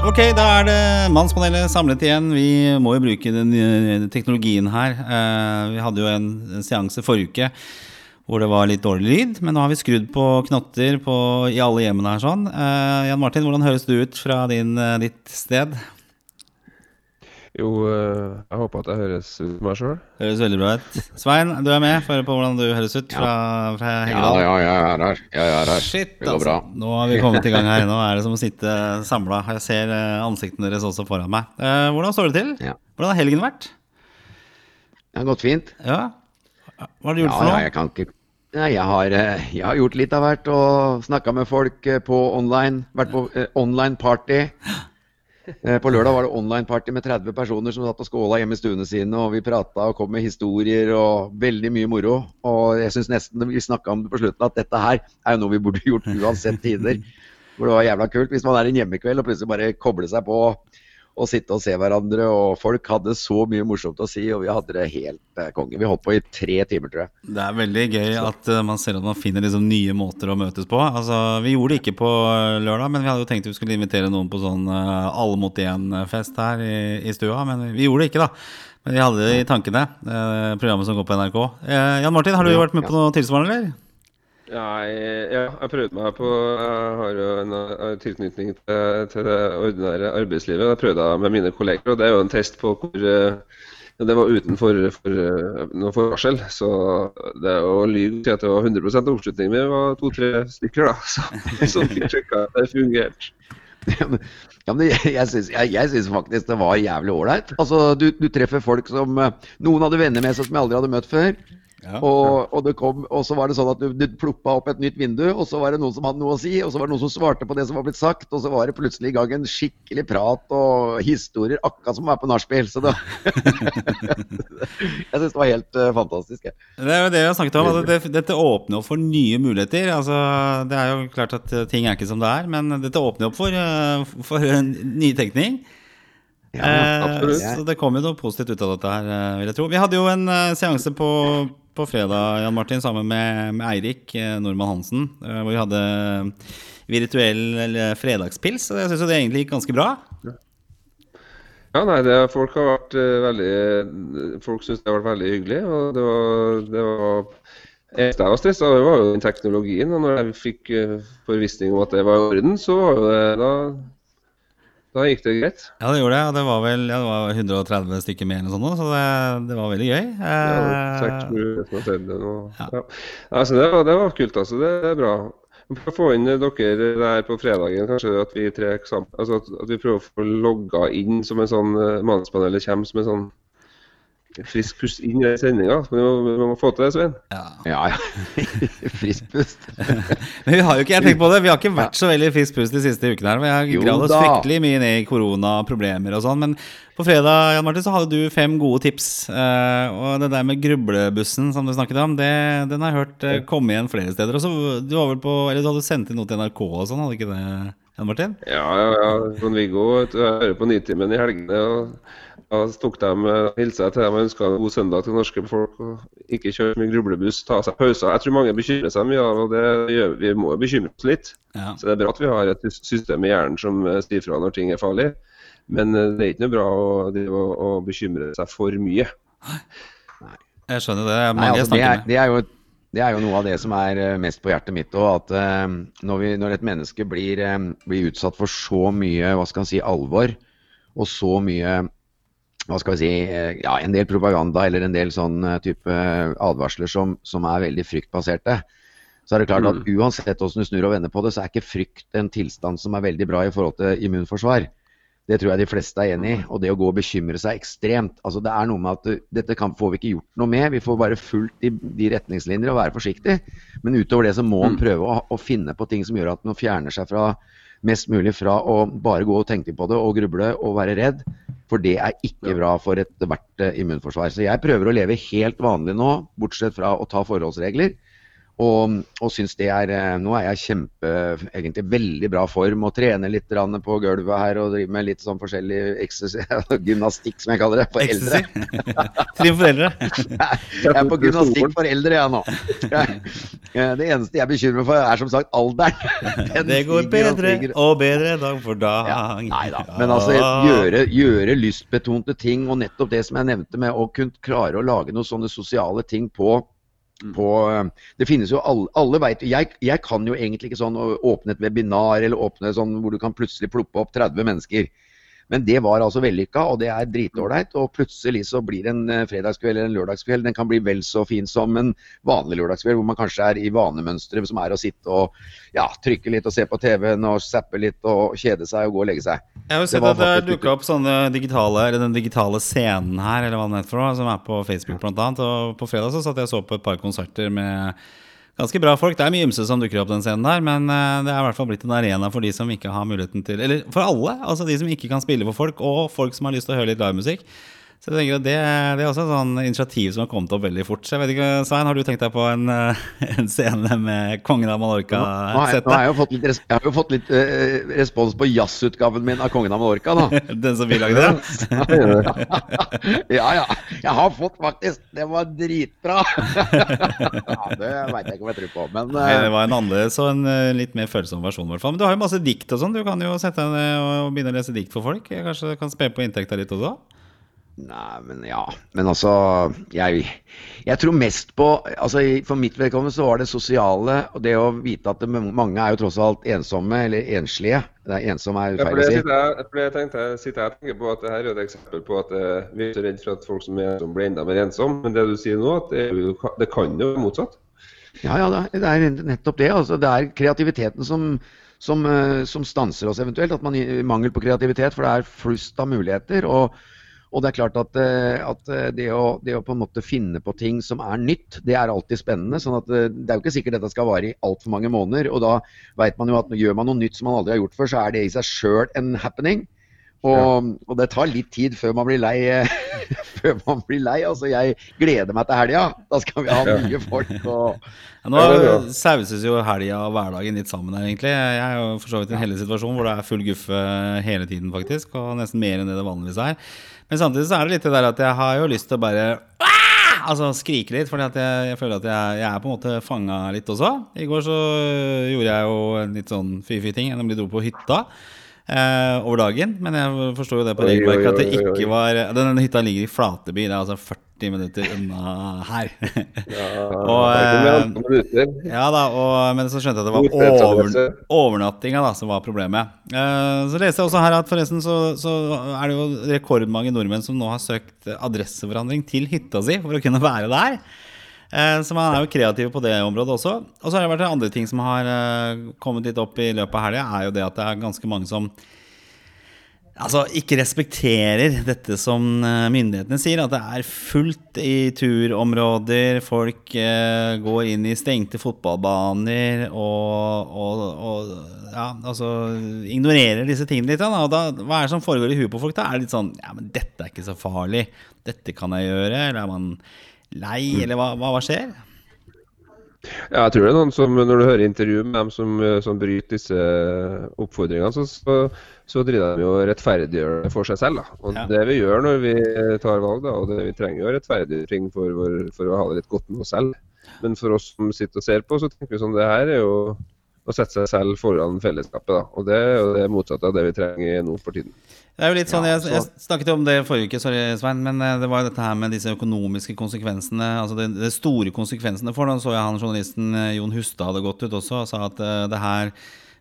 Ok, da er det Mannspanelet samlet igjen. Vi må jo bruke den eh, teknologien her. Eh, vi hadde jo en, seanse forrige uke hvor det var litt dårlig lyd, men nå har vi skrudd på knotter på, i alle hjemmene her sånn. Eh, Jan Martin, hvordan høres det ut fra din, ditt sted? Jo, eh, jeg håper at jeg høres ut meg sjøl. Høres veldig bra ut. Svein, du er med. Få høre på hvordan du høres ut fra, fra Ja, Heggedal. ja, jeg er her. Jeg er her. Shit, det går altså. bra. Nå har vi kommet i gang her. Nå er det som å sitte samla. Jeg ser eh, ansiktene deres også foran meg. Eh, hvordan står det til? Ja. Hvordan har helgen vært? Det har gått fint. Ja. Hva har du gjort Ja, for ja, noe? jeg kan ikke Nei, jeg har, jeg har gjort litt av hvert og snakka med folk på online. Vært på eh, online party. Eh, På lørdag var det online party med 30 personer som satt og skåla hjemme i stuene sine. Og vi prata og kom med historier og veldig mye moro. Og jeg syns nesten vi snakka om det på slutten at dette her er jo noe vi burde gjort uansett tider. Hvor det var jævla kult. Hvis man er en hjemmekveld og plutselig bare koble seg på og sitte og se hverandre. Og folk hadde så mye morsomt å si, og vi hadde det helt eh, konge. Vi holdt på i tre timer, tror jeg. Det er veldig gøy at uh, man ser at man finner liksom nye måter å møtes på. Altså, Vi gjorde det ikke på eh, lørdag, men vi hadde jo tenkt vi skulle invitere noen på sånn uh, alle mot én-fest her i, i stua. Men vi, gjorde det ikke, da. Men vi hadde det i tankene, uh, programmet som går på NRK. Jan Martin, har du vært med på noe tilsvarende, eller? Jeg, ja, jeg prøvde meg på Jeg har jo en eh, tilknytning til, til det ordinære arbeidslivet. Jeg prøvde med mine kolleger, og det er jo en test på hvor eh, ja, Det var utenfor for, eh, noe forvarsel, så det er jo å lyve å si at det var 100 oppslutning. Det var to-tre stykker, da, så, som fikk at det fungerte. Ja, men, jeg, jeg, syns, faktisk det var jævlig ålreit. Altså, du, du treffer folk som Noen hadde venner med seg som jeg aldri hadde møtt før. Og, og, det kom, og så var det sånn at du, du ploppa opp et nytt vindu, og så var det noen som hadde noe å si, og så var det noen som svarte på det som var blitt sagt, og så var det plutselig i gang en skikkelig prat og historier, akkurat som å være på nachspiel. Så det Jeg syns det var helt uh, fantastisk. jeg. Det er jo det vi har snakket om. At det, dette åpner opp for nye muligheter. Altså, det er jo klart at eh, ting er ikke som det er, men dette åpner opp for, uh, for en nytenkning. Ja, Eh, så det kom jo noe positivt ut av dette her, vil jeg tro. Vi hadde jo en seanse på, på fredag, Jan Martin, sammen med, med Eirik Nordmann Hansen, eh, hvor vi hadde virtuell eller fredagspils. Og jeg syns det egentlig gikk ganske bra. Ja, nei, det, folk har vært eh, veldig Folk syns det har vært veldig hyggelig. Og det var, det var Eneste jeg var stressa over, var jo den teknologien. Og når jeg fikk eh, forvissning om at det var i orden, så var jo det Da, da gikk det greit. Ja, det gjorde det. Og det var vel ja, det var 130 stykker mer eller noe sånt, så det, det var veldig gøy. Ja, Eh, sikkert mulig som har sett det nå. Ja. Ja. Altså, det, var, det var kult, altså. Det er bra. For å få inn dere der på fredagen, kanskje at vi tre sammen, altså at, at vi prøver å få logga inn som en sånn uh, Mannspanelet kommer som en sånn frisk pust inn i sendinga. Vi, vi må få til det, Svein. ja. Ja, ja. Frisk pust. Men vi har jo ikke jeg tenkt på det Vi har ikke vært så veldig frisk pust de siste ukene. her Vi har gravd oss fryktelig mye ned i koronaproblemer og sånn. Men på fredag Jan Martin, så hadde du fem gode tips. Uh, og det der med grublebussen som du snakket om, det, den har jeg hørt uh, komme igjen flere steder. Og så du var vel på Eller du hadde sendt inn noe til NRK og sånn, hadde ikke det, Jan Martin? Ja, ja, ja. Trond-Viggo vet du, jeg hører på Nitimen i helgene. og Da tok de, hilsa jeg til dem og ønska en god søndag til norske folk. og Ikke kjøre mye grublebuss, ta seg pauser. Jeg tror mange bekymrer seg mye av og det gjør, vi må bekymre oss litt. Ja. Så det er bra at vi har et system i hjernen som eh, sier fra når ting er farlig. Men eh, det er ikke noe bra å, å, å bekymre seg for mye. Jeg skjønner det. Det er Nei, mange jeg altså, det, snakker er, med. det, er jo, det er jo noe av det som er eh, mest på hjertet mitt òg. At eh, når, vi, når et menneske blir, eh, blir utsatt for så mye hva skal si, alvor, og så mye hva skal vi si, eh, ja, en del propaganda eller en del sånn eh, type advarsler som, som er veldig fryktbaserte, så er det klart at uansett hvordan du snur og vender på det, så er ikke frykt en tilstand som er veldig bra i forhold til immunforsvar. Det tror jeg de fleste er enig i. Og det å gå og bekymre seg ekstremt altså Det er noe med at dette kan, får vi ikke gjort noe med. Vi får bare fulgt de, de retningslinjer og være forsiktig. Men utover det så må man prøve å, å finne på ting som gjør at en fjerner seg fra mest mulig fra å bare gå og tenke på det og gruble og være redd. For det er ikke bra for ethvert eh, immunforsvar. Så jeg prøver å leve helt vanlig nå, bortsett fra å ta forholdsregler. Og, og syns det er eh, Nå er jeg kjempe, egentlig veldig bra form og trener litt på gulvet her og driver med litt sånn forskjellig gymnastikk, som jeg kaller det, for eldre. Trim for eldre. jeg er på gymnastikk for eldre, jeg nå. Det eneste jeg bekymrer for, er som sagt alderen. Det går bedre og, bedre dag for dag. Ja, nei da. Men altså, gjøre, gjøre lystbetonte ting, og nettopp det som jeg nevnte med å kunne klare å lage noen sånne sosiale ting på. På eh, Det finnes jo alle, alle vet, jeg, jeg, kan jo egentlig ikke sånn åpne et webinar eller åpne sånn hvor du kan plutselig ploppe opp 30 mennesker. Men det var altså vellykka, og det er dritålreit. Og plutselig så blir en eh, fredagskveld eller en lørdagskveld. Den kan bli vel så fin som en vanlig lørdagskveld, hvor man kanskje er i vanemønsteret som er å sitte og ja, trykke litt og se på TV-en og zappe litt og kjede seg og gå og legge seg. Jeg har jo sett at det dukka opp sånne digitale, eller den digitale scenen her, eller hva den heter som er på Facebook bl.a. Og på fredag så satt jeg og så på et par konserter med ganske bra folk. Det er mye ymse som dukker opp den scenen der, men eh, det er i hvert fall blitt en arena for de som ikke har muligheten til Eller for alle. Altså de som ikke kan spille for folk, og folk som har lyst til å høre litt livemusikk. Så jeg tenker at det, det, er også et sånn initiativ som har kommet opp veldig fort. Så jeg vet ikke, Svein, Har du tenkt deg på en, eh, en scene med Kongen av Mallorca? Nå, jeg, nå har jeg, jo fått litt, jeg har fått litt uh, respons på jazzutgaven min av Kongen av Mallorca. da Den som vi lagde? ja, ja. Jeg har fått faktisk. Det var dritbra. ja, det veit jeg ikke om jeg tror på. Men, uh, det var en annerledes og en uh, litt mer følsom versjon. I hvert fall. Men du har jo masse dikt og sånn. Du kan jo sette deg ned og begynne å lese dikt for folk. Kanskje du kan spe på inntekta litt også? Nei, men ja. Men altså Jeg, jeg tror mest på altså For mitt vedkommende så var det sosiale og det å vite at det, mange er jo tross alt ensomme eller enslige. Det er ensom er feil å si. Jeg, for jeg tenkte, sitter jeg tenker på at det her er et eksempel på at eh, vi er så redd for at folk som er ensomme, blir enda mer ensomme. Men det du sier nå, at det, det kan jo være motsatt. Ja, ja, det er nettopp det. Altså, det er kreativiteten som, som, eh, som stanser oss eventuelt. At man Mangel på kreativitet, for det er flust av muligheter. og og det er klart at, eh, at eh, det, å, det, å, på en måte finne på ting som er nytt, det er alltid spennende. sånn at eh, Det er jo ikke sikkert dette skal vare i altfor mange måneder. og Da vet man jo at gjør man noe nytt som man aldri har gjort før, så er det i seg sjøl en happening. Og, ja. og, det tar litt tid før man blir lei. før man blir lei. Altså, jeg gleder meg til helga. Da skal vi ha mye folk. Og, ja, nå sauses jo helga og hverdagen litt sammen her, egentlig. Jeg er jo for så vidt i en heldig situasjon hvor det er full guffe hele tiden, faktisk. Og nesten mer enn det det vanligvis er. Men samtidig så er det litt det der at jeg har jo lyst til å bare Altså skrike litt, fordi jeg, jeg, føler at jeg, jeg, er på en måte fanga litt også. I går så gjorde jeg jo en litt sånn fy-fy ting. Jeg nemlig dro på hytta eh, over dagen. Men jeg forstår jo det på regelverket at det ikke var Denne hytta ligger i Flateby. Det er altså 40 40 minutter unna her. Ja, og, eh, ja da, og, men så skjønte jeg at det var over, overnattinga da, som var problemet. Uh, så leste jeg også her at forresten så, så, er det jo rekordmange nordmenn som nå har søkt adresseforandring til hytta si for å kunne være der. Uh, så man er jo kreativ på det området også. Og så har det vært andre ting som har uh, kommet litt opp i løpet av helga, er jo det at det er ganske mange som altså, ikke respekterer dette som eh, myndighetene sier, at det er fullt i turområder. Folk eh, går inn i stengte fotballbaner og, og, og ja, altså, ignorerer disse tingene litt. Da, da, hva er det som foregår i huet på folk? da? Er det litt sånn Ja, men dette er ikke så farlig. Dette kan jeg gjøre. Eller er man lei, eller hva, hva, hva skjer? Ja, jeg tror det er noen som, Når du hører intervju med dem som, som bryter disse oppfordringene, så, så, så driver de jo rettferdiggjør det for seg selv. Da. Og ja. Det vi gjør når vi tar valg, da, og det vi trenger å rettferdiggjøre ting for, for, å ha det litt godt med oss selv. Men for oss som sitter og ser på, så tenker vi sånn det her er jo å sette seg selv foran fellesskapet. Da. Og det er jo det motsatte av det vi trenger nå for tiden. Det er jo litt sånn, jeg, jeg, snakket om det forrige uke, sorry Svein, men eh, det var jo dette her med disse økonomiske konsekvensene. Altså de, det store konsekvensene for det. Så jeg han journalisten eh, Jon Hustad hadde gått ut også og sa at uh, det her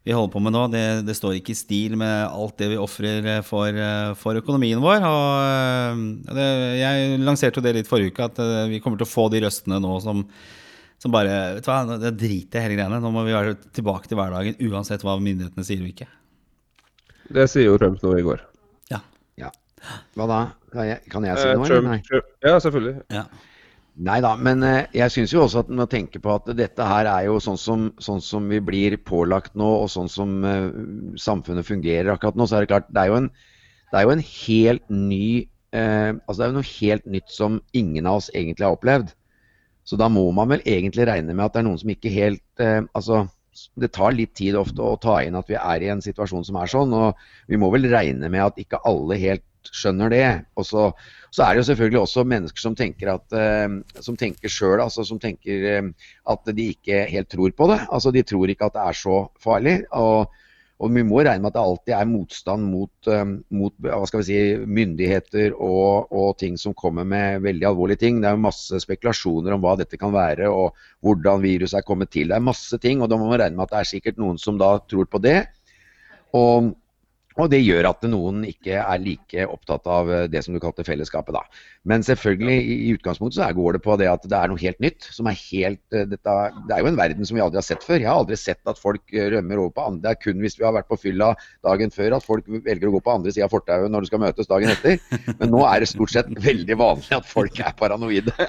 vi holder på med nå, det, det, står ikke i stil med alt det vi ofrer for, for, økonomien vår. Og det, jeg lanserte jo det litt forrige uke, at vi kommer til å få de røstene nå som, som bare vet du hva, Det driter jeg hele greiene. Nå må vi være tilbake til hverdagen uansett hva myndighetene sier og ikke. Det sier jo Trump nå i går. Ja. Hva da? Kan jeg, kan jeg si eh, noe? Trump, Nei. Trump. Ja, selvfølgelig. Ja. Nei da, men eh, jeg syns jo også at man tenker på at dette her er jo sånn som, sånn som, vi blir pålagt nå, og sånn som uh, samfunnet fungerer akkurat nå, så er det klart Det er jo en, er jo en helt ny uh, Altså det er jo noe helt nytt som ingen av oss egentlig har opplevd. Så da må man vel egentlig regne med at det er noen som ikke helt eh, Altså, det tar litt tid ofte å ta inn at vi er i en situasjon som er sånn, og vi må vel regne med at ikke alle helt skjønner det. Og så, så er det jo selvfølgelig også mennesker som tenker at eh, som tenker sjøl, altså som tenker eh, at de ikke helt tror på det. Altså De tror ikke at det er så farlig. og og vi må regne med at det alltid er motstand mot, um, mot si, myndigheter og, og, ting som kommer med veldig alvorlige ting. Det er jo masse spekulasjoner om hva dette kan være og hvordan viruset er kommet til. Det er masse ting, og da må man regne med at det er sikkert noen som da tror på det. Og og det gjør at noen ikke er like opptatt av eh, det som du kalte fellesskapet. da. Men selvfølgelig, i utgangspunktet så går det på det at det er noe helt nytt. som er helt, eh, dette, Det er jo en verden som vi aldri har sett før. Jeg har aldri sett at folk eh, rømmer over på andre. Det er kun hvis vi har vært på fylla dagen før at folk velger å gå på andre sida av fortauet når du skal møtes dagen etter. Men nå er det stort sett veldig vanlig at folk er paranoide.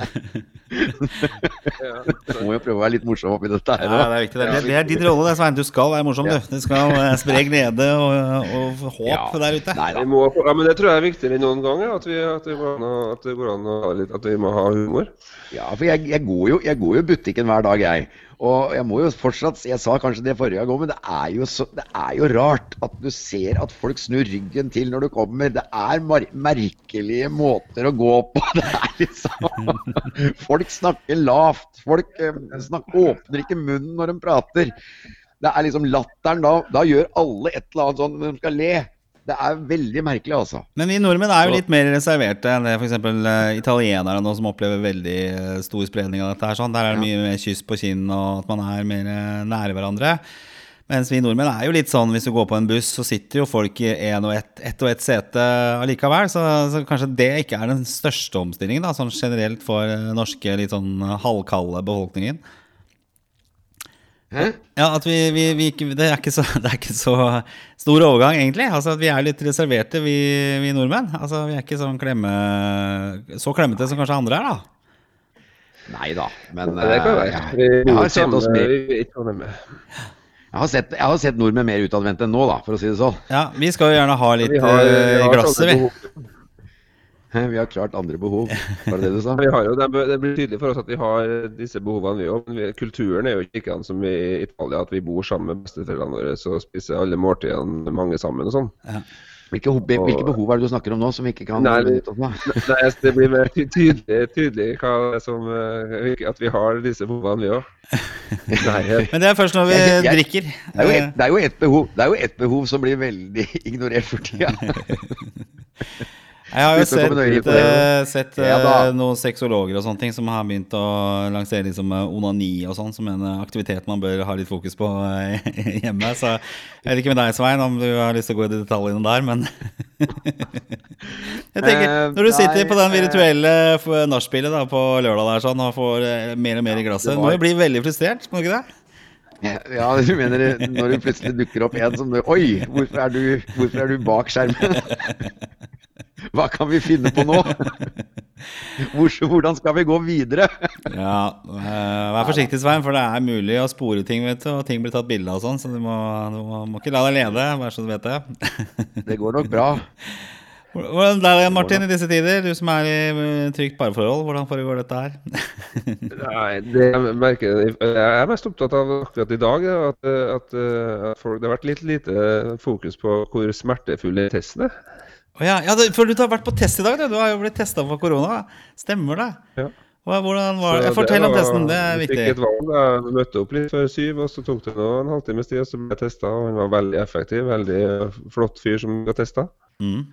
Du må jo prøve å være litt morsom oppi dette her. Ja, det er viktig. Det er, det er din rolle, det, Svein. Du skal være morsom, du. Du skal spre glede og, og håp ja. der ute. Nei, må, ja, men Det tror jeg er viktigere enn noen gang. At, vi, at, det går an, at, det går an å ha litt, at vi må ha humor. Ja, for jeg, jeg, går jo, jeg går jo butikken hver dag, jeg. Og jeg må jo fortsatt Jeg sa kanskje det forrige gang, men det er, jo så, det er jo rart at du ser at folk snur ryggen til når du kommer. Det er merkelige måter å gå på. Det er liksom Folk snakker lavt. Folk eh, snakker, åpner ikke munnen når de prater det er liksom latteren da. Da gjør alle et eller annet sånn når de skal le. Det er veldig merkelig, altså. Men vi nordmenn er jo litt mer reserverte enn det f.eks. Uh, italienerne nå, som opplever veldig uh, stor spredning av dette. her sånn. Der er det mye mer kyss på kinn, og at man er mer uh, nære hverandre. Mens vi nordmenn er jo litt sånn hvis du går på en buss, så sitter jo folk i én og ett et og ett sete allikevel. Så, så, kanskje det ikke er den største omstillingen da, sånn generelt for norske litt sånn halvkalde befolkningen. Hæ? Ja, at vi, vi, vi ikke, det, er så, det, er ikke så, stor overgang, egentlig. Altså at Vi er litt reserverte, vi, vi nordmenn. Altså Vi er ikke sånn klemme, så klemmete som kanskje andre er, da. Nei da, men det kan være. Jeg, jeg har sett oss mer jeg har, sett, jeg har sett nordmenn mer utadvendte enn nå, da, for å si det sånn. Ja, Vi skal jo gjerne ha litt i glasset, vi. Vi har klart andre behov, var det det du sa? Jo, det blir tydelig for oss at vi har disse behovene, vi òg. Kulturen er jo ikke den som i Italia, at vi bor sammen med besteforeldrene våre og spiser alle måltidene mange sammen og sånn. Ja. Hvilke, hvilke, behov er det du snakker om nå, som vi ikke kan Nei, nei det blir mer tydelig, tydelig som, eh, at vi har disse behovene, vi òg. Men det er først når vi jeg, jeg, drikker. Det er, et, det er, jo ett behov, behov, som blir veldig ignorert for tida. Jeg har jo sett, uh, sett uh, noen sexologer og sånne ting som har begynt å lansere liksom, uh, onani og sånn som en aktivitet man bør ha litt fokus på hjemme. Så jeg vet ikke med deg, Svein, om du har lyst til å gå i detaljene der, men Jeg tenker, Når du sitter på den virtuelle nachspielet på lørdag der sånn, og får mer og mer i glasset, må du bli veldig frustrert, må du ikke det? Ja, du mener når det plutselig dukker opp en som Oi, hvorfor er du, hvorfor er du bak skjermen? Hva kan vi finne på nå? Hvordan skal vi gå videre? ja, eh, Vær forsiktig, Svein, for det er mulig å spore ting, vet du, og ting blir tatt bilde av og sånn, så du må, du må, ikke la deg lede, bare så du vet det. det går nok bra. Hvordan er det, Martin, i disse tider? Du som er i eh, trygt parforhold, hvordan foregår dette her? Nei, det jeg merker Jeg er mest opptatt av akkurat i dag at, at, at folk, det har vært litt lite fokus på hvor smertefulle testene er. Oh, ja, ja, for du har vært på test i dag. Du, du har jo blitt testa for korona. Stemmer det? Ja. Hvordan var det? Fortell om testen, det er viktig. Fikk et valg, jeg møtte opp litt før syv, og så tok det en halvtimes tid, og så ble jeg testa. Og han var veldig effektiv, veldig flott fyr som ble testa. Mm.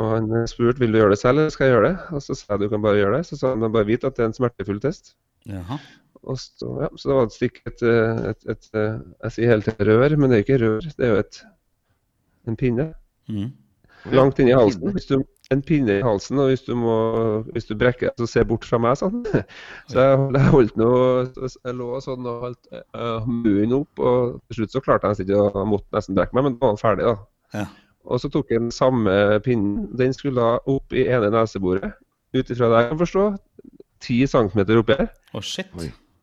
Og han spurte vil du gjøre det selv, eller skal jeg gjøre det. Og så sa jeg du kan bare gjøre det. Så sa han bare vite at det er en smertefull test. Jaha. Og så, ja, så da var det stikk et, et, et, et, Jeg sier hele tiden rør, men det er ikke rør. Det er jo en pinne. Mm. Langt inn i halsen. Hvis du, en pinne i halsen, og hvis du, må, hvis du brekker så se bort fra meg, sånn. Så jeg, jeg holdt noe, jeg lå sånn og holdt uh, munnen opp, og til slutt så klarte jeg ikke å måtte nesten brekke meg, men da var han ferdig, da. Ja. Og så tok jeg den samme pinnen. Den skulle da opp i ene neseboret. Ut ifra det jeg kan forstå, 10 cm oppi her. Oh, shit.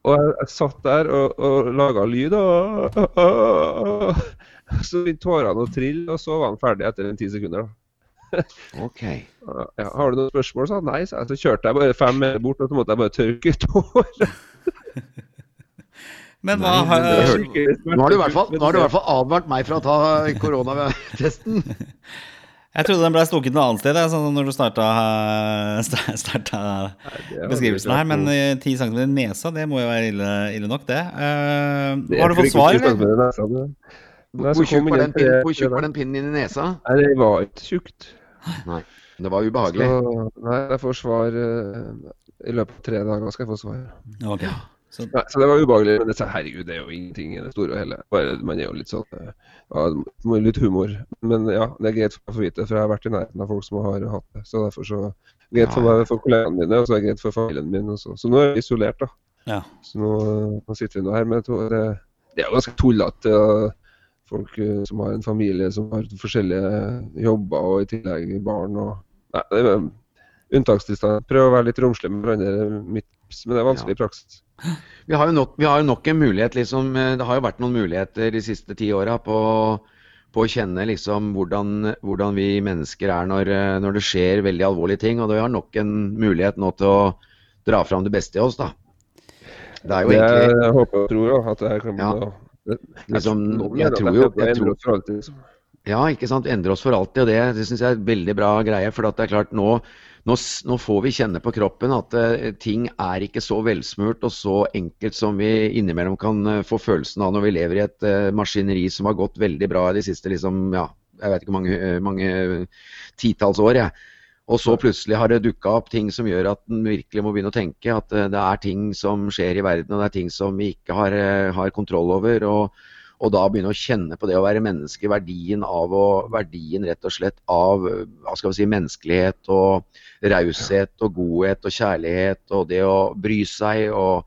Og jeg, jeg, satt der og, og laga lyd. Og, og, og, så begynte tårene å trille, og så var han ferdig etter en ti sekunder. da. Ok. Ja, har du noen spørsmål? sa han. Nei, så, så kjørte jeg bare fem meter bort, og så måtte jeg bare tørke tårer. Men hva har nå har du i hvert fall advart meg fra å ta koronatesten. Jeg trodde den ble stukket noe annet sted, da, sånn når du starta, starta beskrivelsen her. Men eh, 10 cm i nesa, det må jo være ille, ille nok, det. Eh, har du fått svar, eller? Hvor tjukk var, var den pinnen din i nesa? Nei, det var ikke tjukt. Nei, det var ubehagelig. Så, nei, jeg får svar eh, i løpet av tre dager. skal jeg få svar. Okay. Så, Nei, så det var ubehagelig. Men det, herregud, det er jo ingenting i det store og hele. Bare, man er jo litt sånn eh, ja, Litt humor. Men ja, det er greit for meg å få vite, for jeg har vært i nærheten av folk som har hatt det. Så derfor så greit for Ja. meg, for kollegaene mine, og så er det greit for familien min. Også. Så nå er vi isolert, da. ja. Så nå, nå sitter vi nå her med to det, det er jo ganske tullete. og Folk eh, som har en familie som har forskjellige jobber og i tillegg barn. og Nei, det er unntakstilstand. Prøv å være litt romslig med hverandre, men det er vanskelig i praksis. Vi har, jo nok, vi har nok en mulighet, liksom. eh, Det har jo vært noen muligheter de siste ti åra på, på å kjenne liksom hvordan, hvordan vi mennesker er når, eh, når det skjer veldig alvorlige ting. Og vi har nok en mulighet nå til å dra fram det beste i oss, da. Det er jo egentlig jeg håper og tror også, at det her kan bli Ja. noe- det- Liksom, jeg tror jo- jeg tror- liksom. Ja, ikke sant. Endre oss for alltid. Og det, det syns jeg er en veldig bra greie. For at det er klart, nå, nå, nå får vi kjenne på kroppen at uh, ting er ikke så velsmurt og så enkelt som vi innimellom kan uh, få følelsen av når vi lever i et uh, maskineri som har gått veldig bra de siste liksom, ja, jeg vet ikke mange, mange titalls år. Ja. Og så plutselig har det dukka opp ting som gjør at en virkelig må begynne å tenke at det er ting som skjer i verden, og det er ting som vi ikke har, har kontroll over. og og da begynne å kjenne på det å være menneske, verdien av å, verdien rett og slett av hva skal vi si, menneskelighet og raushet og godhet og kjærlighet og det å bry seg og,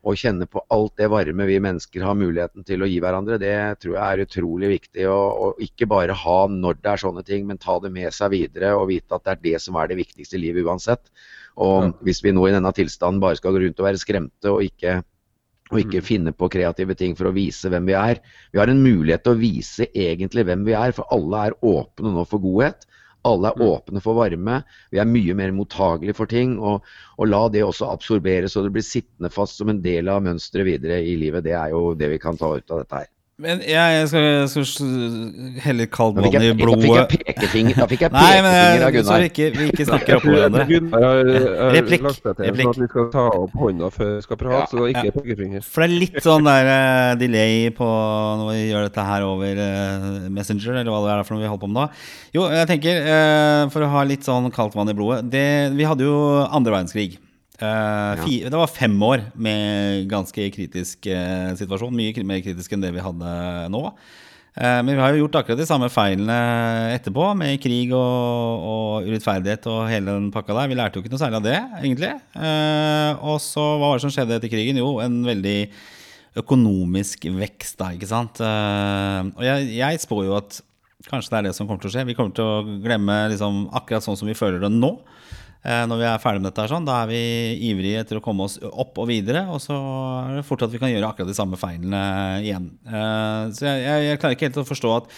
og kjenne på alt det varme vi mennesker har muligheten til å gi hverandre, det tror jeg er utrolig viktig. å ikke bare ha når det er sånne ting, men ta det med seg videre og vite at det er det som er det viktigste i livet uansett. Og hvis vi nå i denne tilstanden bare skal gå rundt og være skremte og ikke og ikke finne på kreative ting for å vise hvem vi er. Vi har en mulighet til å vise egentlig hvem vi er, for alle er åpne nå for godhet. Alle er åpne for varme. Vi er mye mer mottagelige for ting. Og, og la det også absorberes, så det blir sittende fast som en del av mønsteret videre i livet. Det er jo det vi kan ta ut av dette her. Men jeg skal, jeg skal helle kaldt vann i blodet. da fikk jeg pekefinger, da fikk jeg Nei, men pekefinger av jeg, så Gunnar. vi ikke, vi ikke snakker opp hverandre. Replikk, seg replikk. sånn at vi skal ta opp hånda før vi skal prate, Ja, så ikke ja. pekefinger. For det er litt sånn der uh, delay på når vi gjør dette her over uh, Messenger, eller hva det er for noe vi holder på med nå. Jo, jeg tenker, uh, for å ha litt sånn kaldt vann i blodet det, Vi hadde jo andre verdenskrig. Eh, fi, Det var fem år med ganske kritisk uh, situasjon. Mye mer kritisk enn det vi hadde nå. Uh, men vi har jo gjort akkurat de samme feilene etterpå, med krig og, og urettferdighet og hele den pakka der. Vi lærte jo ikke noe særlig av det, egentlig. Og så hva var det som skjedde etter krigen? Jo, en veldig økonomisk vekst, da, ikke sant. Og jeg, jeg spår jo at kanskje det er det som kommer til å skje. Vi kommer til å glemme liksom, akkurat sånn som vi føler det nå. Eh, når vi er ferdig med dette, her sånn, da er vi ivrige etter å komme oss opp og videre. Og så er det fort at vi kan gjøre akkurat de samme feilene igjen. Eh, så jeg, jeg, jeg klarer ikke helt å forstå at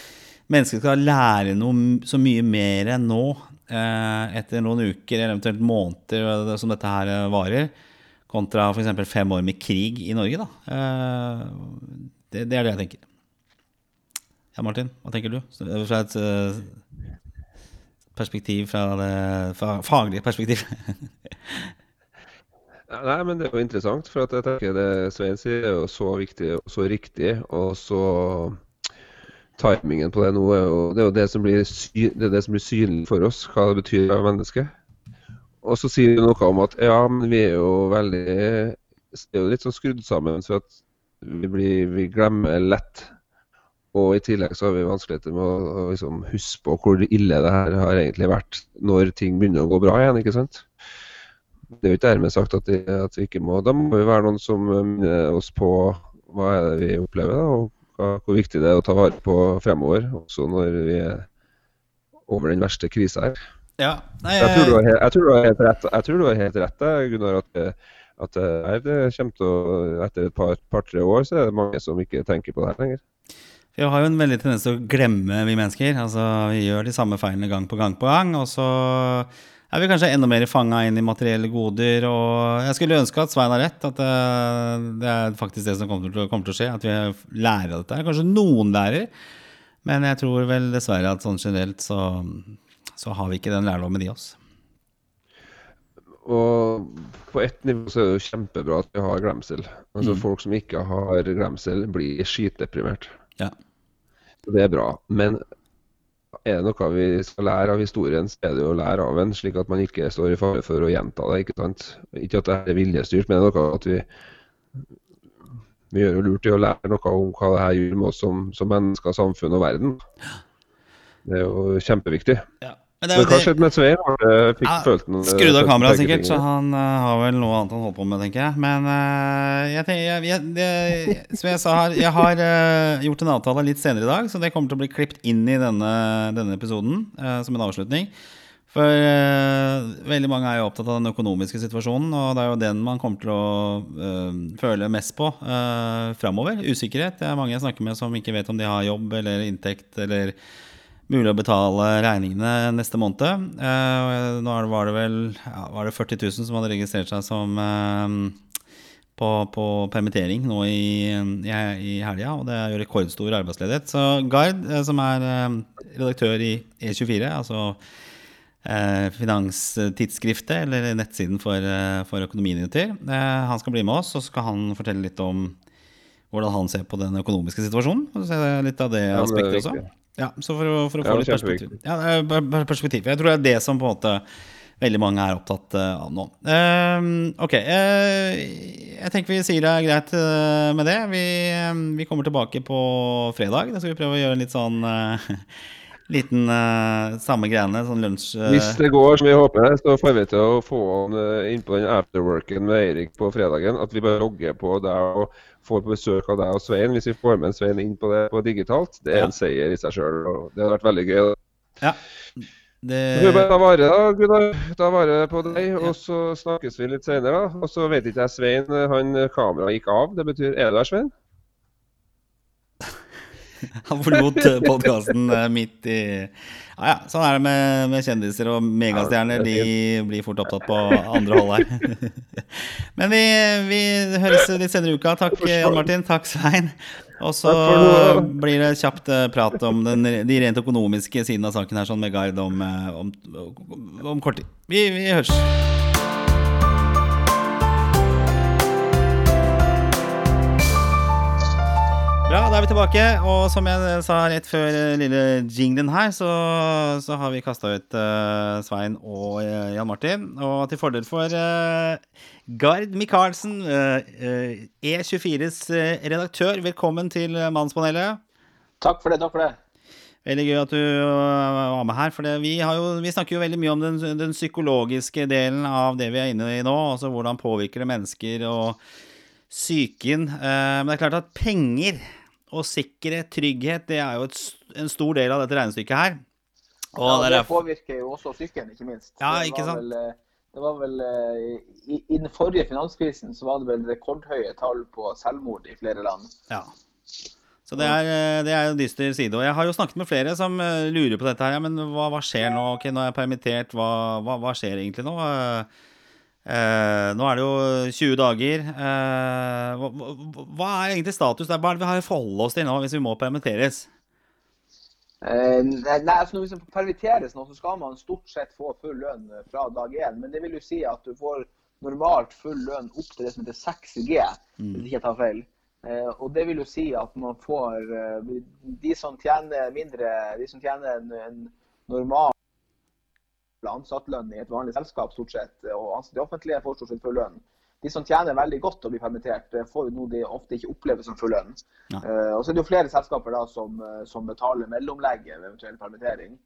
mennesker skal lære noe så mye mer enn nå, eh, etter noen uker eller eventuelt måneder som dette her varer, kontra f.eks. fem år med krig i Norge. Da. Det, det er det jeg tenker. Ja, Martin, hva tenker du? Fra perspektiv, fra det fa faglige perspektiv. Nei, men det er jo interessant, for jeg tenker det Svein sier er jo så viktig og så riktig, og så Timingen på det nå er jo det, er jo det, som, blir sy det, det som blir synlig for oss, hva det betyr å være menneske. Og så sier du noe om at ja, men vi er jo veldig er jo litt sånn skrudd sammen, så at vi, blir, vi glemmer lett. Og i tillegg så har vi vanskeligheter med å, å liksom huske på hvor ille det her har egentlig vært når ting begynner å gå bra igjen, ikke sant? Det er jo ikke dermed sagt at, det, at vi ikke må Da må vi være noen som minner oss på hva er det vi opplever, da, og hva, hvor viktig det er å ta vare på fremover, også når vi er over den verste krisa her. ja, nei, Jeg tror helt, har, jeg tror du har helt rett, jeg tror du har helt rett der, Gunnar, at, det- at det, det kommer til å, etter et par- par-tre år så er det mange som ikke tenker på det her lenger. Vi har jo en veldig tendens til å glemme, vi mennesker. Altså, Vi gjør de samme feilene gang på gang på gang. Og så er vi kanskje enda mer fanga inn i materielle goder. Og jeg skulle ønske at Svein har rett, at det, det er faktisk det som kommer til, kommer til, å skje. At vi lærer av dette. Kanskje noen lærer, men jeg tror vel dessverre at sånn generelt så, så har vi ikke den lærdommen i oss. Og på ett nivå så er det jo kjempebra at vi har glemsel. Altså Mm. Folk som ikke har glemsel, blir skitdeprimert. Ja. Det er bra. Men er det noe vi skal lære av historien, så er det jo å lære av den, slik at man ikke står i fare for å gjenta det. Ikke sant? Ikke at det er viljestyrt, men det er noe at vi vi gjør jo lurt i å lære noe om hva det her gjør med oss som, som mennesker, samfunn og verden. Det er jo kjempeviktig. ja. Men det hva skjedde med Svein? Fikk Ja, følt Skrudd av kameraet sikkert, så han uh, har vel noe annet han holder på med, tenker jeg. Men uh, jeg jeg, jeg, det, som jeg sa her, jeg har uh, gjort en avtale litt senere i dag, så det kommer til å bli klippet inn i denne, denne episoden eh, som en avslutning. For eh, veldig mange er jo opptatt av den økonomiske situasjonen, og det er jo den man kommer til å eh, føle mest på uh, framover. Usikkerhet. Det er mange jeg snakker med som ikke vet om de har jobb eller inntekt eller mulig å betale regningene neste måned. Eh, nå det- var det vel ja, var det 40 000 som hadde registrert seg som eh, på, på permittering nå i, i, i helga, og det er jo rekordstor arbeidsledighet. Så Gard, eh, som er redaktør i E24, altså finanstidsskriftet, eller nettsiden for, for økonominyheter, han skal bli med oss, og så skal han fortelle litt om hvordan han ser på den økonomiske situasjonen. Og se litt av det aspektet Ja, det også. Ja, så for å, for å Ja, få litt perspektiv. Ja, er perspektiv. Jeg tror det er det som på en måte veldig mange er opptatt eh, av nå. Uh, ok, Uh, jeg tenker vi sier det er greit eh, med det. Vi, vi kommer tilbake på fredag. Da skal vi prøve å gjøre en litt sånn liten uh, samme greiene, sånn lunsj... uh... Hvis det går som vi håper, så får vi til å få han uh, inn på den afterworken med Eirik på fredagen. At vi bare logger på der og får på besøk av deg og Svein. Hvis vi får med en Svein inn på det på digitalt, det er Ja. en seier i seg sjøl. Det hadde vært veldig gøy. Ja. Det, vi bare vare da, Gunnar. Ta vare på deg, og så snakkes vi litt senere. da. Og så vet ikke jeg, Svein, han eh, kameraet gikk av. Det betyr Er du der, Svein? Han forlot podkasten midt i Ja ja, sånn er det med, med kjendiser og megastjerner. De blir fort opptatt på andre hold her. Men vi, vi høres litt senere i uka. Takk, Jan Martin. Takk, Svein. Og så blir det kjapt eh, prat om den, de rent økonomiske siden av saken her, sånn med Gard om, eh, om, om kort tid. Vi, vi høres. Bra, da er vi tilbake. Og som jeg sa rett før eh, lille jinglen her, så, så har vi kasta ut uh, Svein og uh, Jan Martin. Og til fordel for uh, Gard Michaelsen, eh, eh, E24s eh, redaktør, velkommen til Mannspanelet. Takk for det. takk for det. Veldig gøy at du var med her. For det, vi, har jo, vi snakker jo veldig mye om den, den psykologiske delen av det vi er inne i nå. Altså hvordan påvirker det mennesker og psyken. Men det er klart at penger og sikkerhet, trygghet, det er jo et, en stor del av dette regnestykket her. Og Ja, det er påvirker jo også psyken, ikke minst. Ja, ikke sant? Vel, eh, det var vel eh, i, I den forrige finanskrisen så var det vel rekordhøye tall på selvmord i flere land. Ja. Så det er, eh, det er en dyster side. Og jeg har jo snakket med flere som lurer på dette her. Ja, men hva, hva skjer nå? Ok, nå er jeg permittert. Hva, hva, hva skjer egentlig nå? Eh, eh, nå er det jo 20 dager. Eh, hva, hva, er egentlig status der? Hva er det vi har å forholde oss til nå hvis vi må permitteres? Eh, nei, altså Når vi permitteres nå, så skal man stort sett få full lønn fra dag én. Men det vil jo si at du får normalt full lønn opp til det som heter 6G, hvis ikke jeg tar feil. Eh, og det vil jo si at man får De som tjener mindre, de som tjener en, en normal ansattlønn i et vanlig selskap, stort sett, og ansatte i offentlige får stort sett full lønn. De som tjener veldig godt og blir permittert, eh, får jo noe de ofte ikke opplever som full lønn. Ja. Eh, og så er det jo flere selskaper da som, eh, som betaler mellomlegget ved eventuell permittering.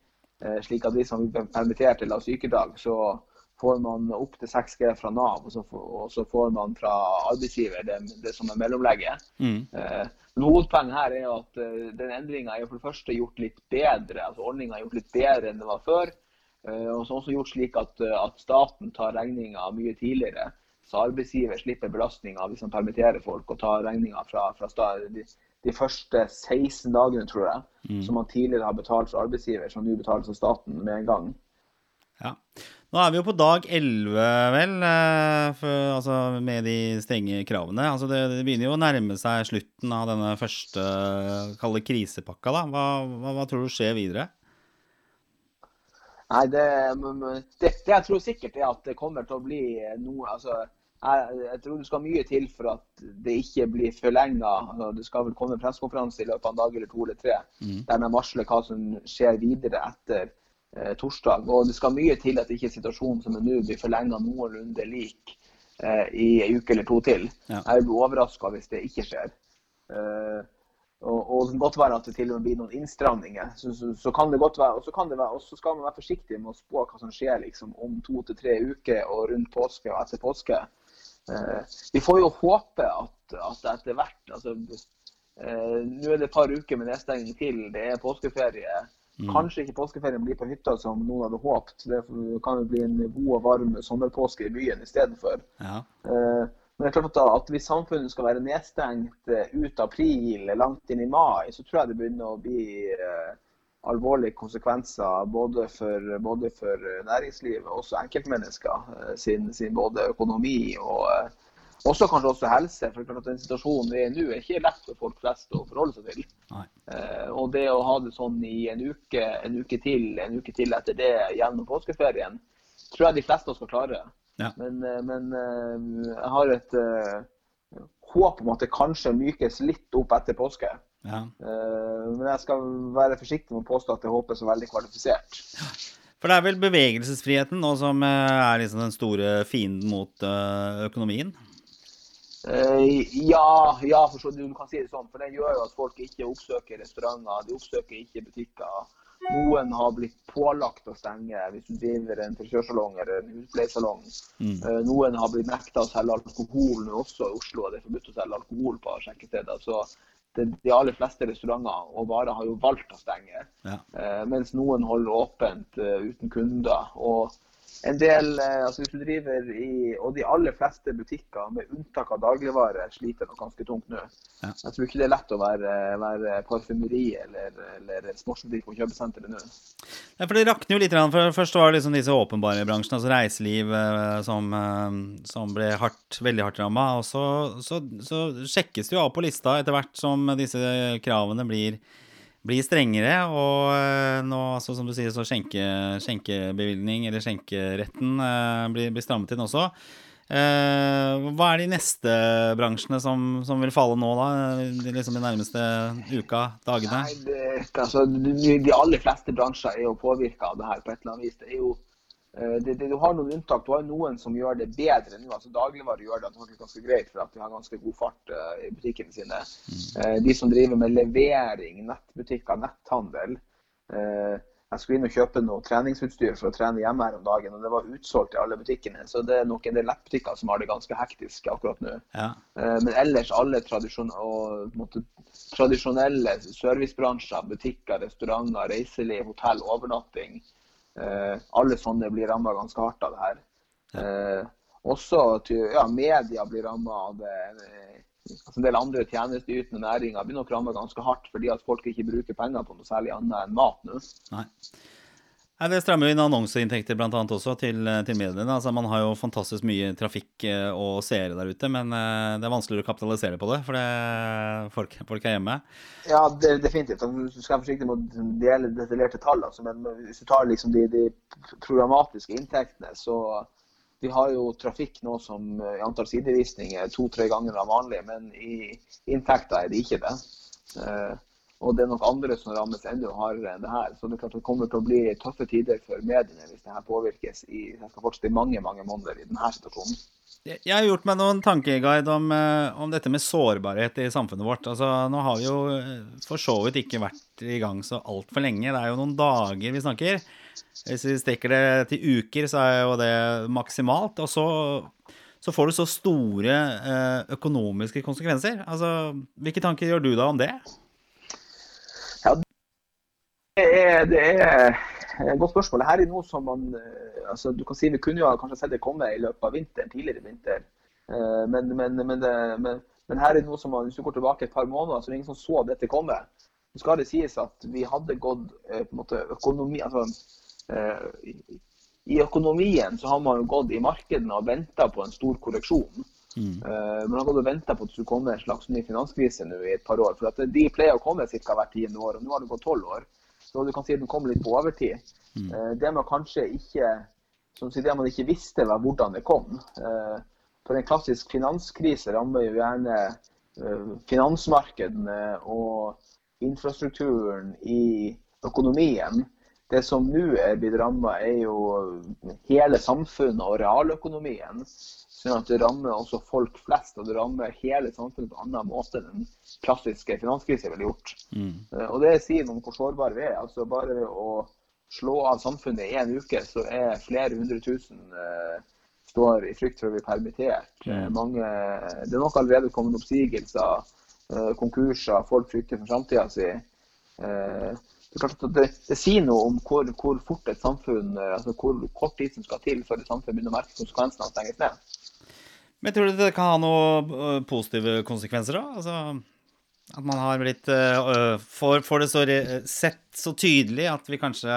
Slik at de som blir permittert eller har sykedag, så får man opp til 6G fra Nav, og så, får, og så får man fra arbeidsgiver det, det som er mellomlegget. Mm. Eh, Men hovedpoenget her er at eh, den endringa er for det første gjort litt bedre. altså Ordninga er gjort litt bedre enn det var før. Eh, Og så også gjort slik at, eh, at staten tar regninga mye tidligere. Så arbeidsgiver slipper belastninga hvis han permitterer folk og tar regninga fra, fra de, de første 16 dagene, tror jeg, mm. som man tidligere har betalt for arbeidsgiver, som nå betales av staten med en gang. Ja. Nå er vi jo på dag 11, vel, eh, for, altså med de strenge kravene. Altså det, det, begynner jo å nærme seg slutten av denne første kalde krisepakka. da. Hva, hva, hva, tror du skjer videre? Nei, det, det, jeg tror sikkert er at det kommer til å bli noe altså, jeg, jeg, tror det skal mye til for at det ikke blir forlenga. Altså, det skal vel komme pressekonferanse i løpet av en dag eller to eller tre mm. der man varsler hva som skjer videre etter eh, torsdag. Og det skal mye til at ikke situasjonen som er nå blir forlenga noenlunde lik eh, i en uke eller to til. Ja. Jeg blir overraska hvis det ikke skjer. Eh, og, og, det kan godt være at det til og med blir noen innstramninger. Så, så, så kan det godt være, Og så kan det være, og så skal man være forsiktig med å spå hva som skjer liksom, om to til tre uker og rundt påske og etter påske. Eh, vi får jo håpe at, at etter hvert altså, eh, Nå er det et par uker med nedstenging til. Det er påskeferie. Mm. Kanskje ikke påskeferien blir på hytta som noen hadde håpet. Det kan jo bli en god og varm sommerpåske i byen istedenfor. Ja. Uh, men det er klart at, at hvis samfunnet skal være nedstengt uh, ut april, langt inn i mai, så tror jeg det begynner å bli uh, alvorlige konsekvenser både for, både for næringslivet og også enkeltmennesker sin, sin både økonomi og også kanskje også helse. for klart at Den situasjonen vi er i nå, er ikke lett for folk flest å forholde seg til. Eh, og det å ha det sånn i en uke, en uke til, en uke til etter det gjennom påskeferien, tror jeg de fleste skal klare. Ja. Men, eh, men, eh, jeg har et uh, håp om at det kanskje mykes litt opp etter påske. Ja. Men jeg skal være forsiktig med å påstå at det håpet så veldig kvalifisert. For det er vel bevegelsesfriheten nå som er liksom den store fienden mot økonomien? Ja, ja, for så, du kan si det sånn. For det gjør jo at folk ikke oppsøker restauranter, de oppsøker ikke butikker. Noen har blitt pålagt å stenge hvis du driver en frisørsalong eller en husleiesalong. Mm. Uh, noen har blitt nekta å selge alkohol nå også i Oslo, det er forbudt å selge alkohol på skjenkesteder. Så det, de aller fleste restauranter og varer har jo valgt å stenge. Ja. Uh, mens noen holder åpent uten kunder. og en del, eh, altså Hvis du driver i Og de aller fleste butikker, med unntak av dagligvare, sliter nok ganske tungt nå. Ja. Jeg tror ikke det er lett å være, være parfymeri eller, eller sportsbutikk på kjøpesenteret nå. Ja, for Det rakner jo litt. for Først var det liksom disse åpenbare bransjene, altså reiseliv, eh, som, eh, som ble hardt, veldig hardt ramma. Og så, så, så sjekkes det jo av på lista etter hvert som disse kravene blir blir strengere. Og eh, nå, så som du sier, så skjenke, skjenkebevilgning, eller skjenkeretten, eh, blir, blir, strammet inn også. Eh, hva er de neste bransjene som, som vil falle nå, da? Liksom de nærmeste uka, dagene? Nei, det, altså, de, de aller fleste bransjer er jo påvirka av det her på et eller annet vis. Det er jo det, det, du har noen unntak. Du har noen som gjør det bedre nå. altså Dagligvare gjør det antakelig ganske greit for at de har ganske god fart uh, i butikkene sine. Uh, de som driver med levering, nettbutikker, netthandel. Uh, jeg skulle inn og kjøpe noe treningsutstyr for å trene hjemme her om dagen, og det var utsolgt i alle butikkene. Så det er nok en del nettbutikker som har det ganske hektisk akkurat nå. Ja. Men ellers alle tradisjon og, måte, tradisjonelle servicebransjer, butikker, restauranter, reiseliv, hotell, overnatting Eh, alle sånne blir ramma ganske hardt av det her. Eh, også ja, media blir ramma av det. Eh, altså en del andre tjenesteytende næringer blir nok ramma ganske hardt fordi at folk ikke bruker penger på noe særlig annet enn mat nå. Nei. Nei, Det strammer jo inn annonseinntekter blant annet også til, til mediene. Altså, man har jo fantastisk mye trafikk eh, og seere der ute, men eh, det er vanskeligere å kapitalisere på det, for det, folk, folk, er hjemme. Ja, det, definitivt. Du skal være forsiktig med å dele detaljerte tall. Altså, men hvis du tar liksom de, de, programmatiske inntektene, så vi har jo trafikk nå som i antall sidevisninger to-tre ganger av vanlig, men i inntekter er det ikke det. Og det er nok andre som rammes enda hardere enn det her. Så det er klart det kommer til å bli tøffe tider for mediene hvis det her påvirkes i, det skal fortsette i mange mange måneder i denne situasjonen. Jeg har gjort meg noen tankeguide om, eh, om, dette med sårbarhet i samfunnet vårt. Altså, nå har vi jo eh, for så vidt ikke vært i gang så altfor lenge. Det er jo noen dager vi snakker. Hvis vi strekker det til uker, så er jo det maksimalt. Og så, så får du så store eh, økonomiske konsekvenser. Altså, hvilke tanker gjør du da om det? Er, det er et godt spørsmål. Her er noe som man eh, altså du kan si Vi kunne jo kanskje sett det komme i løpet av vinteren, tidligere vinter. Eh, men, men, men, det, men Men her er det noe som man, hvis du går tilbake et par måneder, så er det ingen som så dette komme. Så skal det sies at vi hadde gått eh, på en måte økonomi, altså, eh, I økonomien så har man jo gått i markedene og venta på en stor korreksjon. Mm. Eh, man har gått og venta på at det skulle komme en slags ny finanskrise nå i et par år. For at De pleier å komme ca. hvert tiende år, og nå har det gått tolv år. Så du kan si at den kom litt på overtid. Mm. Eh, det man kanskje ikke som det man ikke visste, var hvordan det kom. Eh, For en klassisk finanskrise rammer jo gjerne eh, finansmarkedene og infrastrukturen i økonomien. Det som nå er blitt ramma, er jo hele samfunnet og realøkonomien. Sånn at det rammer også folk flest, og det rammer hele samfunnet på en annen måte enn den klassiske finanskrisen ville gjort. Mm. Eh, Og det sier noe om hvor sårbare vi er. Altså Bare ved å slå av samfunnet i en uke, så er flere hundre tusen eh, står i frykt for å bli permittert. Mm. mange, det er nok allerede kommet oppsigelser, eh, konkurser, folk frykter for framtida si. Eh, det, det, det sier noe om hvor, hvor fort et samfunn, eh, altså hvor kort tid som skal til før et samfunn begynner å merke konsekvensene av å stenges ned. Men tror du det kan ha noen øh, positive konsekvenser, da? Altså, at man har blitt uh, får, det så sett så tydelig at vi kanskje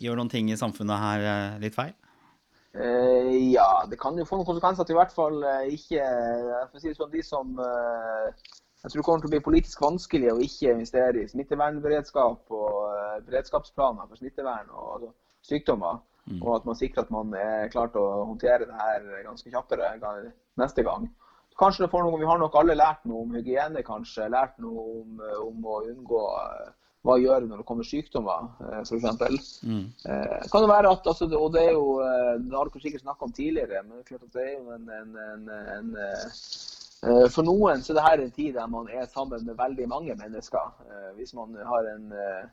gjør noen ting i samfunnet her uh, litt feil? Uh, ja, det kan jo få noen konsekvenser at i hvert fall eh, ikke si det sånn, De som eh, jeg tror kommer til å bli politisk vanskelig å ikke investere i smittevernberedskap og eh, beredskapsplaner for smittevern og altså, sykdommer. Mm. Og at man sikrer at man er klar til å håndtere det her ganske kjappere neste gang. Kanskje det får noe, Vi har nok alle lært noe om hygiene, kanskje. Lært noe om, eh, om å unngå eh, hva gjøre når det kommer sykdommer, eh, f.eks. Mm. Eh, kan det være at, altså, og det er jo, det har dere sikkert snakket om tidligere, men det er klart at det er jo en, en, en, en For noen så er det her en tid der man er sammen med veldig mange mennesker. Eh, Hvis man har en eh,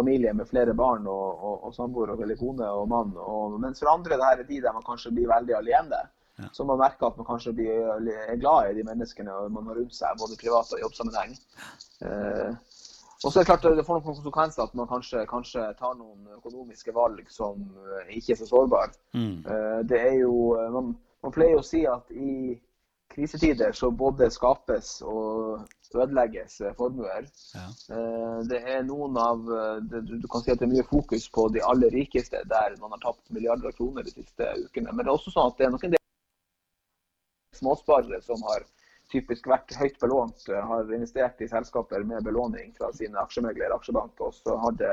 familie med flere barn og, og, og samboer eller kone og mann. Og, mens for andre det her er de der man kanskje blir veldig alene. Ja. Så man merker at man kanskje blir, glad i de menneskene man har rundt seg, både privat og i jobbsammenheng. Eh, og så er det klart det får noen konsekvenser at man kanskje, kanskje tar noen økonomiske valg som ikke er så sårbare. Mm. Eh, Det er jo, eh, man, man pleier å si at i krisetider så både skapes og ødelegges eh, formuer. Ja. Eh, Det er noen av eh, Du kan si at det er mye fokus på de aller rikeste, der man har tapt milliarder av kroner de siste ukene. Men det er også sånn at det er noen del småsparere som har typisk vært høyt belånt, har investert i selskaper med belåning fra sine aksjemeglere, aksjebank, og så har det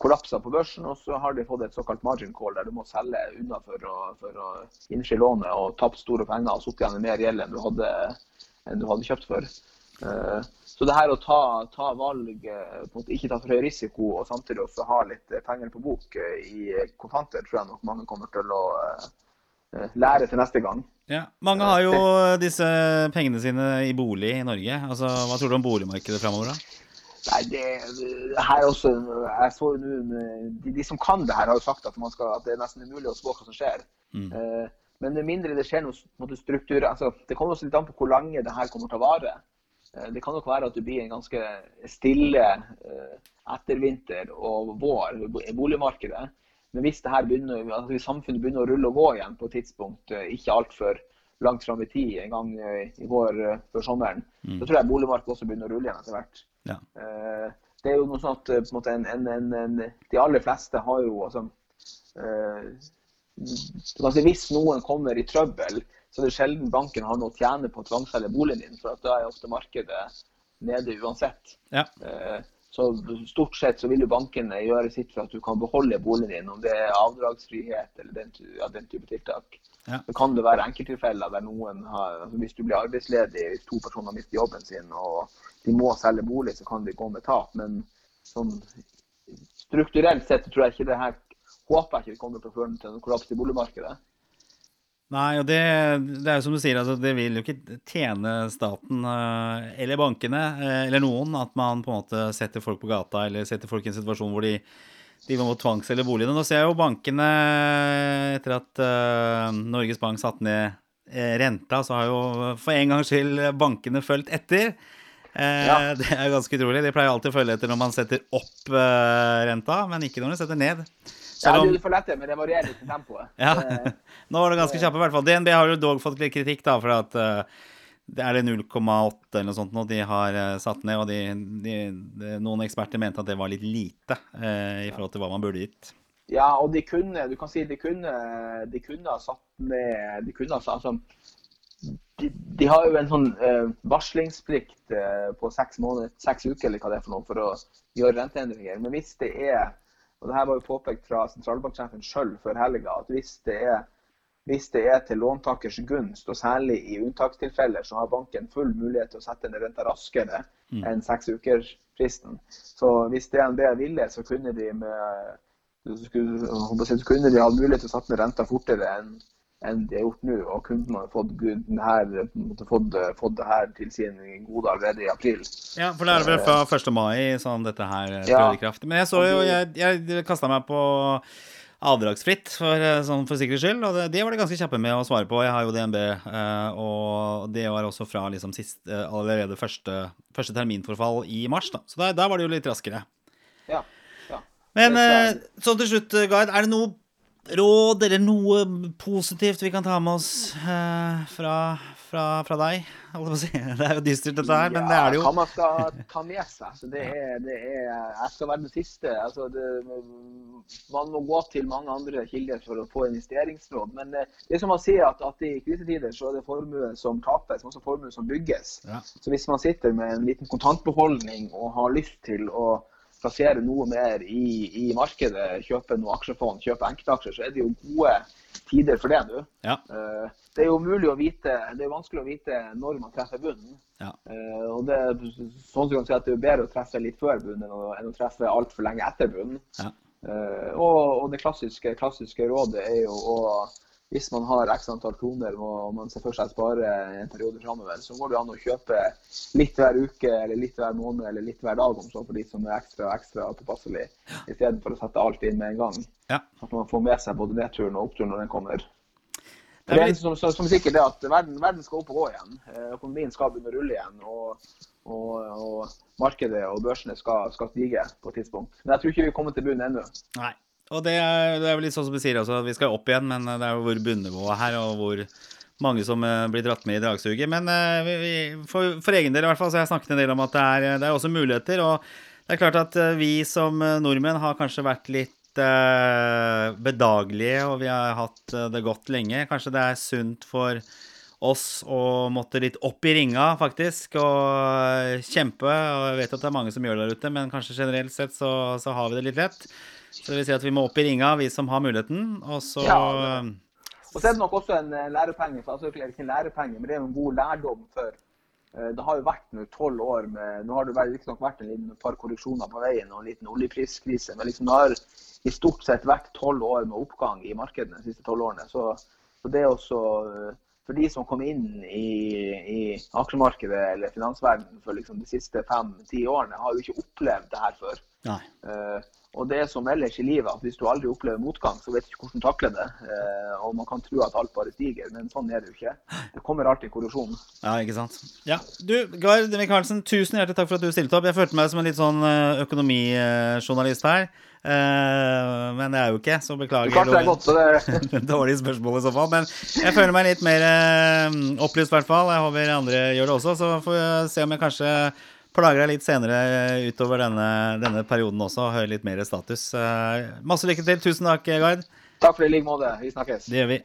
kollapsa på børsen, og så har de fått et såkalt margin call, der du må selge unna for å, for å innfri lånet og tapt store penger og sittet igjen med mer gjeld enn du hadde, enn du hadde kjøpt for. Eh, Så det her å ta, ta valg, eh, ikke ta for høy risiko og samtidig også ha litt eh, penger på bok i kontanter, tror jeg nok mange kommer til å lære til neste gang. Ja. Mange har jo disse pengene sine i bolig i Norge. Altså, Hva tror du om boligmarkedet framover, da? Nei, det, det her er også, jeg så jo nå de, de som kan det her, har jo sagt at, man skal, at det er nesten umulig å spå hva som skjer. Mm. Men med mindre det skjer noe måte, struktur altså, Det kommer også litt an på hvor lenge det her kommer til å vare. Eh, det kan nok være at du blir en ganske stille eh, ettervinter og vår i boligmarkedet. Men hvis, det her begynner, altså, hvis samfunnet begynner å rulle og gå igjen på et tidspunkt eh, ikke altfor langt fram i tid, en gang i vår før sommeren, Mm. så tror jeg boligmarkedet også begynner å rulle igjen etter hvert. Ja. Det er jo noe sånn at på en måte, en, en, en, de aller fleste har jo altså, eh, du Hvis noen kommer i trøbbel, så det er sjelden banken har noe å tjene på å tvangsselge boligen din, for da er ofte markedet nede uansett. Ja. Eh, Så stort sett så vil jo bankene gjøre sitt for at du kan beholde boligen din, om det er avdragsfrihet eller den, ja, den type tiltak. Ja. Så kan det være enkelttilfeller der noen har altså Hvis du blir arbeidsledig, hvis to personer mister jobben sin og de må selge bolig, så kan de gå med tap. Men sånn strukturelt sett tror jeg ikke det her håper jeg ikke det kommer til å føre til en kollaps i boligmarkedet. Nei, og det, det er jo som du sier, altså, det vil jo ikke tjene staten eh, eller bankene eh, eller noen at man på en måte setter folk på gata eller setter folk i en situasjon hvor de, de må tvangsselge boligene. Nå ser jeg jo bankene, etter at uh, Norges Bank satte ned eh, renta, så har jo for en gangs skyld bankene fulgt etter. Eh, Ja. Det er ganske utrolig. De pleier alltid å følge etter når man setter opp eh, renta, men ikke når de setter ned. Ja, det er for lett, men det varierer litt i tempoet. ja, Eh, nå var det ganske kjappe i hvert fall. DNB har jo dog fått litt kritikk da, for at det er det 0,8 eller noe sånt nå de har eh, satt ned, og de, de, de, noen eksperter mente at det var litt lite eh, i forhold til hva man burde gitt. Ja, og de kunne du kan si de kunne, de kunne ha satt ned de kunne ha, altså, de, de, har jo en sånn uh, varslingsplikt uh, på seks, måneder, seks uker eller hva det er for noe, for å gjøre renteendringer. Men hvis det er og det her var jo påpekt fra sentralbanksjefen sjøl før helga, at hvis det er hvis det er til låntakers gunst, og særlig i unntakstilfeller, så har banken full mulighet til å sette ned renta raskere mm. enn seks uker-fristen. Så hvis DNB ville, så kunne de med så kunne de hatt mulighet til å sette ned renta fortere enn enn de har gjort nå. Og kunden har fått, her, fått, fått, det her til sin gode allerede i april. Ja, for det er vel fra 1. mai sånn dette her trådte i kraft. Men jeg så jo, jeg, jeg kasta meg på avdragsfritt for, eh, sånn for sikkerhets skyld. Og det, det, var de ganske kjappe med å svare på. Jeg har jo DNB, eh, og det var også fra liksom sist, eh, allerede første, første terminforfall i mars. da. Så der, der, var det jo litt raskere. Ja, ja. Men sånn til slutt, Gard, er det noe råd eller noe positivt vi kan ta med oss uh, fra, fra, fra, deg? Det er jo dystert, dette her, men det er det jo. Hva man skal ta med seg. Så det er, det er, jeg skal være den siste. Altså det, man må gå til mange andre kilder for å få investeringsråd. Men det, det er som man sier, at, at i krisetider så er det formue som tapes, men også formue som bygges. Ja. Så hvis man sitter med en liten kontantbeholdning og har lyst til å plassere noe mer i, i, markedet, kjøpe noe aksjefond, kjøpe enkeltaksjer, så er det jo gode tider for det nå. Ja. Uh, det er jo mulig å vite, det er vanskelig å vite når man treffer bunnen. Ja. Uh, og det, sånn kan si at det er bedre å treffe litt før bunnen enn å, treffe altfor lenge etter bunnen. Ja. Uh, og, og, det klassiske, klassiske rådet er jo å hvis man har x antall kroner og man ser for seg å spare en periode framover, så går det an å kjøpe litt hver uke eller litt hver måned eller litt hver dag om så for de som er ekstra ekstra påpasselig, istedenfor å sette alt inn med en gang. Ja. At man får med seg både nedturen og oppturen når den kommer. Det er som, som, som sikkert det at verden, verden, skal opp og gå igjen. Eh, økonomien skal begynne å rulle igjen. Og, og, og markedet og børsene skal, skal, stige på et tidspunkt. Men jeg tror ikke vi kommer til bunnen ennå. Nei. Og det er, det er vel litt sånn som du sier også, vi skal opp igjen, men det er jo hvor bunnivået her, og hvor mange som eh, blir dratt med i dragsuget. Men eh, vi, for, for, egen del i hvert fall, så har jeg snakket en del om at det er, det er også muligheter. Og det er klart at eh, vi som nordmenn har kanskje vært litt bedagelige, og vi har hatt det godt lenge. Kanskje det er sunt for oss å måtte litt opp i ringa, faktisk, og kjempe. Og jeg vet at det er mange som gjør det der ute, men kanskje generelt sett så, så har vi det litt lett. Så det vil si at vi må opp i ringa, vi som har muligheten. Og så ja, og så er det nok også en eh, lærepenge. for altså, ikke en lærepenge, men det er en god lærdom for eh, det har jo vært tolv år med Nå har det riktignok vært en liten par korreksjoner på veien og en liten oljepriskrise, men liksom det har i stort sett vært tolv år med oppgang i markedene de siste tolv årene. Så, så det også eh, for de som kom inn i, i aksjemarkedet eller finansverdenen for liksom de siste fem-ti årene, har jo ikke opplevd det her før. Uh, og det er som ellers i livet, at hvis du aldri opplever motgang, så vet du ikke hvordan du takler det. Eh, og man kan tro at alt bare stiger, men sånn er det jo ikke. Det kommer alltid korrosjon. Ja, ikke sant. Ja, du, Gard Michaelsen, tusen hjertelig takk for at du stilte opp. Jeg følte meg som en litt sånn eh, økonomijournalist her. Uh, men det er jo ikke, så beklager. Du er godt, så det Dårlig spørsmål i så fall. Men jeg føler meg litt mer opplyst, i hvert fall. Jeg håper andre gjør det også. Så får vi se om jeg kanskje plager deg litt senere utover denne, denne perioden også og hører litt mer status. Eh, masse lykke til. Tusen takk, Gard. Takk for det i like måte. Vi snakkes. Det gjør vi.